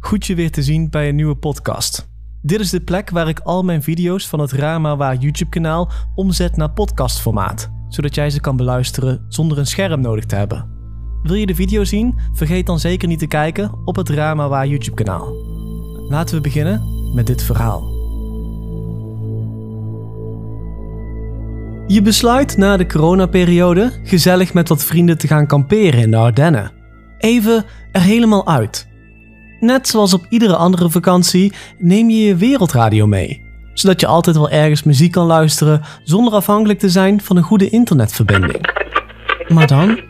Goed je weer te zien bij een nieuwe podcast. Dit is de plek waar ik al mijn video's van het Rama Waar YouTube kanaal omzet naar podcastformaat, zodat jij ze kan beluisteren zonder een scherm nodig te hebben. Wil je de video zien? Vergeet dan zeker niet te kijken op het Rama Waar YouTube kanaal. Laten we beginnen met dit verhaal. Je besluit na de coronaperiode gezellig met wat vrienden te gaan kamperen in de Ardennen. Even er helemaal uit. Net zoals op iedere andere vakantie neem je je wereldradio mee, zodat je altijd wel ergens muziek kan luisteren zonder afhankelijk te zijn van een goede internetverbinding. Maar dan,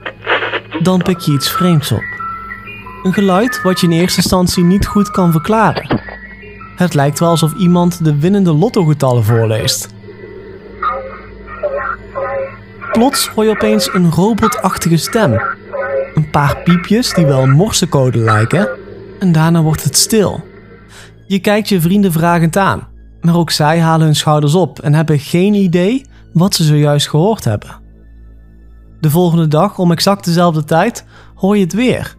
dan pik je iets vreemds op. Een geluid wat je in eerste instantie niet goed kan verklaren. Het lijkt wel alsof iemand de winnende lottogetallen voorleest. Plots hoor je opeens een robotachtige stem. Een paar piepjes die wel morsecode lijken en daarna wordt het stil. Je kijkt je vrienden vragend aan, maar ook zij halen hun schouders op en hebben geen idee wat ze zojuist gehoord hebben. De volgende dag om exact dezelfde tijd hoor je het weer,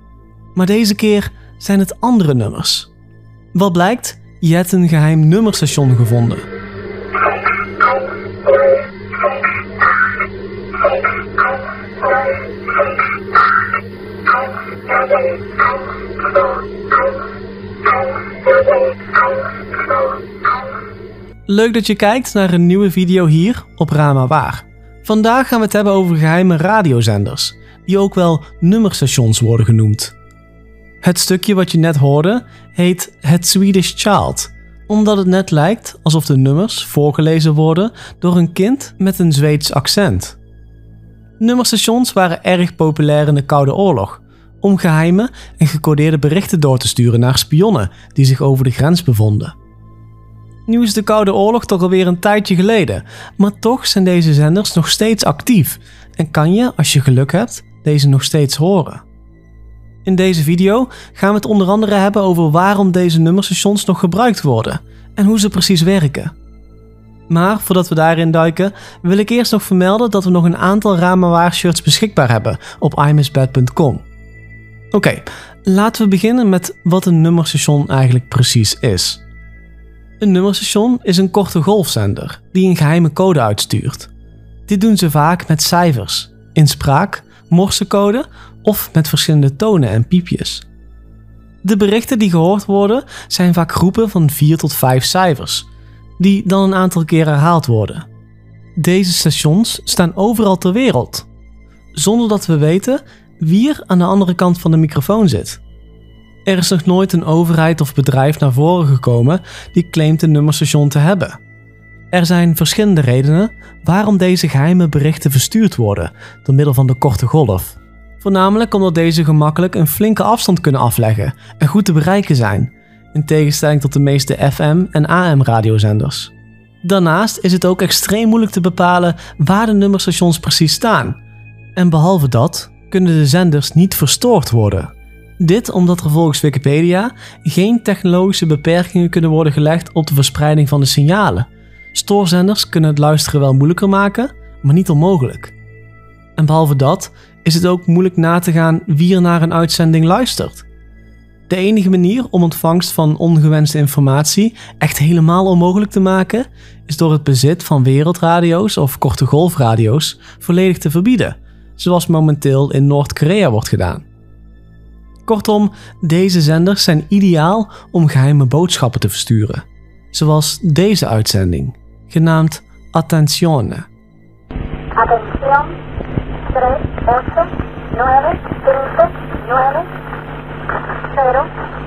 maar deze keer zijn het andere nummers. Wat blijkt? Je hebt een geheim nummerstation gevonden. Leuk dat je kijkt naar een nieuwe video hier op Rama Waar. Vandaag gaan we het hebben over geheime radiozenders, die ook wel nummerstations worden genoemd. Het stukje wat je net hoorde heet Het Swedish Child, omdat het net lijkt alsof de nummers voorgelezen worden door een kind met een Zweeds accent. Nummerstations waren erg populair in de Koude Oorlog, om geheime en gecodeerde berichten door te sturen naar spionnen die zich over de grens bevonden. Nu is de Koude Oorlog toch alweer een tijdje geleden, maar toch zijn deze zenders nog steeds actief en kan je, als je geluk hebt, deze nog steeds horen. In deze video gaan we het onder andere hebben over waarom deze nummerstations nog gebruikt worden en hoe ze precies werken. Maar voordat we daarin duiken, wil ik eerst nog vermelden dat we nog een aantal Ramawaar shirts beschikbaar hebben op imisbed.com. Oké, laten we beginnen met wat een nummerstation eigenlijk precies is. Een nummerstation is een korte golfzender die een geheime code uitstuurt. Dit doen ze vaak met cijfers, in spraak, morsecode of met verschillende tonen en piepjes. De berichten die gehoord worden zijn vaak groepen van 4 tot 5 cijfers, die dan een aantal keer herhaald worden. Deze stations staan overal ter wereld, zonder dat we weten wie er aan de andere kant van de microfoon zit. Er is nog nooit een overheid of bedrijf naar voren gekomen die claimt een nummerstation te hebben. Er zijn verschillende redenen waarom deze geheime berichten verstuurd worden door middel van de korte golf. Voornamelijk omdat deze gemakkelijk een flinke afstand kunnen afleggen en goed te bereiken zijn, in tegenstelling tot de meeste FM- en AM-radiozenders. Daarnaast is het ook extreem moeilijk te bepalen waar de nummerstations precies staan. En behalve dat kunnen de zenders niet verstoord worden. Dit omdat er volgens Wikipedia geen technologische beperkingen kunnen worden gelegd op de verspreiding van de signalen. Stoorzenders kunnen het luisteren wel moeilijker maken, maar niet onmogelijk. En behalve dat is het ook moeilijk na te gaan wie er naar een uitzending luistert. De enige manier om ontvangst van ongewenste informatie echt helemaal onmogelijk te maken, is door het bezit van wereldradio's of korte golfradio's volledig te verbieden, zoals momenteel in Noord-Korea wordt gedaan. Kortom, deze zenders zijn ideaal om geheime boodschappen te versturen, zoals deze uitzending, genaamd Attenzione. Atención, 3, 8, 9, 5, 9, 0,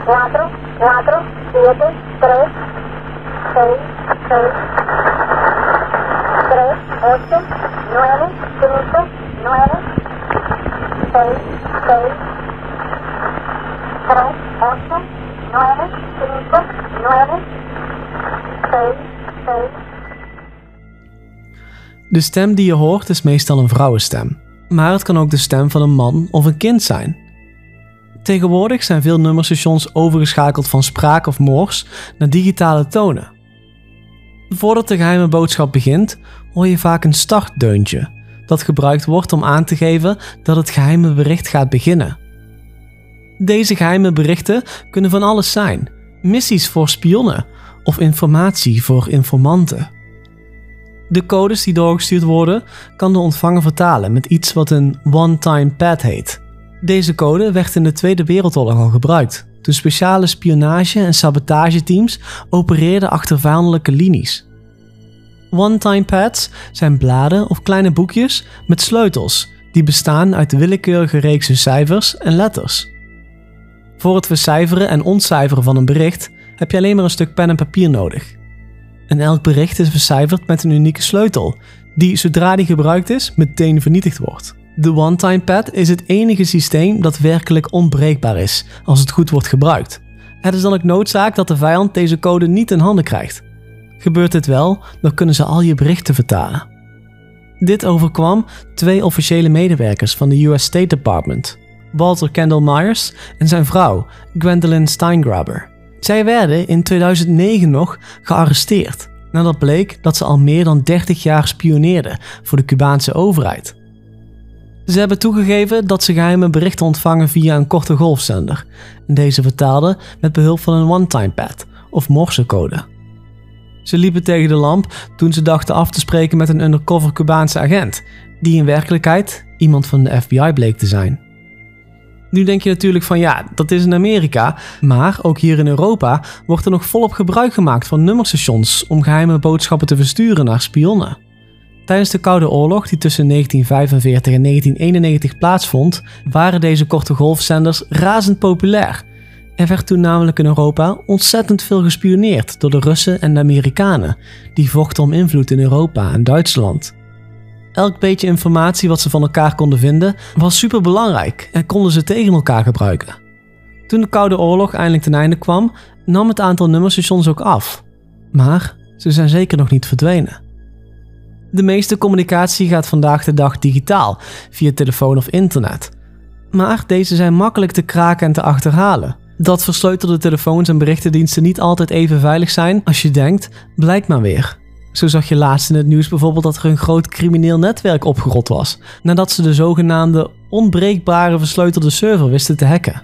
4, 4, 7, 3, 6, 6, 3, 8, 9, 5, 9, 6, 6, 3, 8, 9, 5, 9, 6, 6, De stem die je hoort is meestal een vrouwenstem, maar het kan ook de stem van een man of een kind zijn. Tegenwoordig zijn veel nummerstations overgeschakeld van spraak of moors naar digitale tonen. Voordat de geheime boodschap begint, hoor je vaak een startdeuntje, dat gebruikt wordt om aan te geven dat het geheime bericht gaat beginnen. Deze geheime berichten kunnen van alles zijn: missies voor spionnen of informatie voor informanten. De codes die doorgestuurd worden, kan de ontvanger vertalen met iets wat een one-time pad heet. Deze code werd in de Tweede Wereldoorlog al gebruikt, toen speciale spionage- en sabotageteams opereerden achter vijandelijke linies. One-time pads zijn bladen of kleine boekjes met sleutels die bestaan uit willekeurige reeksen cijfers en letters. Voor het vercijferen en ontcijferen van een bericht heb je alleen maar een stuk pen en papier nodig. En elk bericht is vercijferd met een unieke sleutel, die zodra die gebruikt is, meteen vernietigd wordt. De one-time pad is het enige systeem dat werkelijk onbreekbaar is als het goed wordt gebruikt. Het is dan ook noodzaak dat de vijand deze code niet in handen krijgt. Gebeurt dit wel, dan kunnen ze al je berichten vertalen. Dit overkwam twee officiële medewerkers van de US State Department, Walter Kendall Myers en zijn vrouw, Gwendolyn Steingraber. Zij werden in 2009 nog gearresteerd nadat bleek dat ze al meer dan 30 jaar spioneerden voor de Cubaanse overheid. Ze hebben toegegeven dat ze geheime berichten ontvangen via een korte golfzender en deze vertaalden met behulp van een one-time pad of morsecode. Ze liepen tegen de lamp toen ze dachten af te spreken met een undercover Cubaanse agent, die in werkelijkheid iemand van de FBI bleek te zijn. Nu denk je natuurlijk van ja, dat is in Amerika, maar ook hier in Europa wordt er nog volop gebruik gemaakt van nummerstations om geheime boodschappen te versturen naar spionnen. Tijdens de Koude Oorlog, die tussen 1945 en 1991 plaatsvond, waren deze korte golfzenders razend populair. Er werd toen namelijk in Europa ontzettend veel gespioneerd door de Russen en de Amerikanen, die vochten om invloed in Europa en Duitsland. Elk beetje informatie wat ze van elkaar konden vinden was super belangrijk en konden ze tegen elkaar gebruiken. Toen de Koude Oorlog eindelijk ten einde kwam, nam het aantal nummerstations ook af. Maar ze zijn zeker nog niet verdwenen. De meeste communicatie gaat vandaag de dag digitaal, via telefoon of internet. Maar deze zijn makkelijk te kraken en te achterhalen. Dat versleutelde telefoons en berichtendiensten niet altijd even veilig zijn als je denkt, blijkt maar weer. Zo zag je laatst in het nieuws bijvoorbeeld dat er een groot crimineel netwerk opgerot was, nadat ze de zogenaamde onbreekbare versleutelde server wisten te hacken.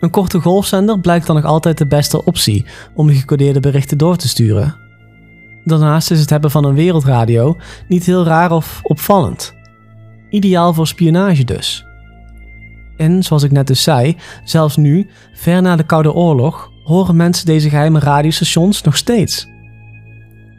Een korte golfzender blijkt dan nog altijd de beste optie om gecodeerde berichten door te sturen. Daarnaast is het hebben van een wereldradio niet heel raar of opvallend. Ideaal voor spionage dus. En zoals ik net dus zei, zelfs nu, ver na de Koude Oorlog, horen mensen deze geheime radiostations nog steeds.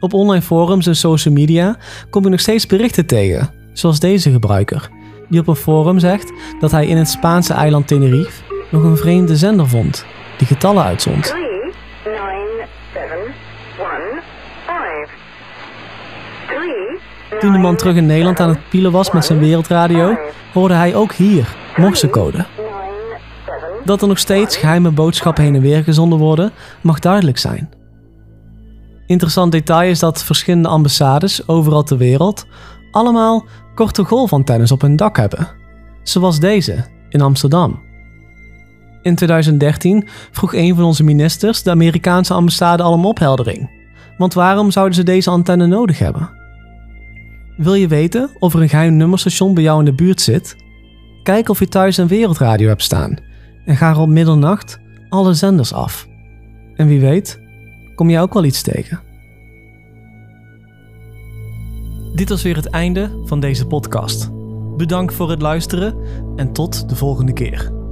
Op online forums en social media kom je nog steeds berichten tegen, zoals deze gebruiker, die op een forum zegt dat hij in het Spaanse eiland Tenerife nog een vreemde zender vond, die getallen uitzond. 3, 9, 7, 1, 5. 3, Toen de man terug in Nederland aan het pielen was met zijn wereldradio, hoorde hij ook hier morsecode. 9, 7, Dat er nog steeds geheime boodschappen heen en weer gezonden worden, mag duidelijk zijn. Interessant detail is dat verschillende ambassades overal ter wereld allemaal korte golfantennes op hun dak hebben. Zoals deze in Amsterdam. In 2013 vroeg een van onze ministers de Amerikaanse ambassade al om opheldering. Want waarom zouden ze deze antenne nodig hebben? Wil je weten of er een geheim nummerstation bij jou in de buurt zit? Kijk of je thuis een wereldradio hebt staan en ga op middernacht alle zenders af. En wie weet, kom jij ook wel iets tegen. Dit was weer het einde van deze podcast. Bedankt voor het luisteren en tot de volgende keer.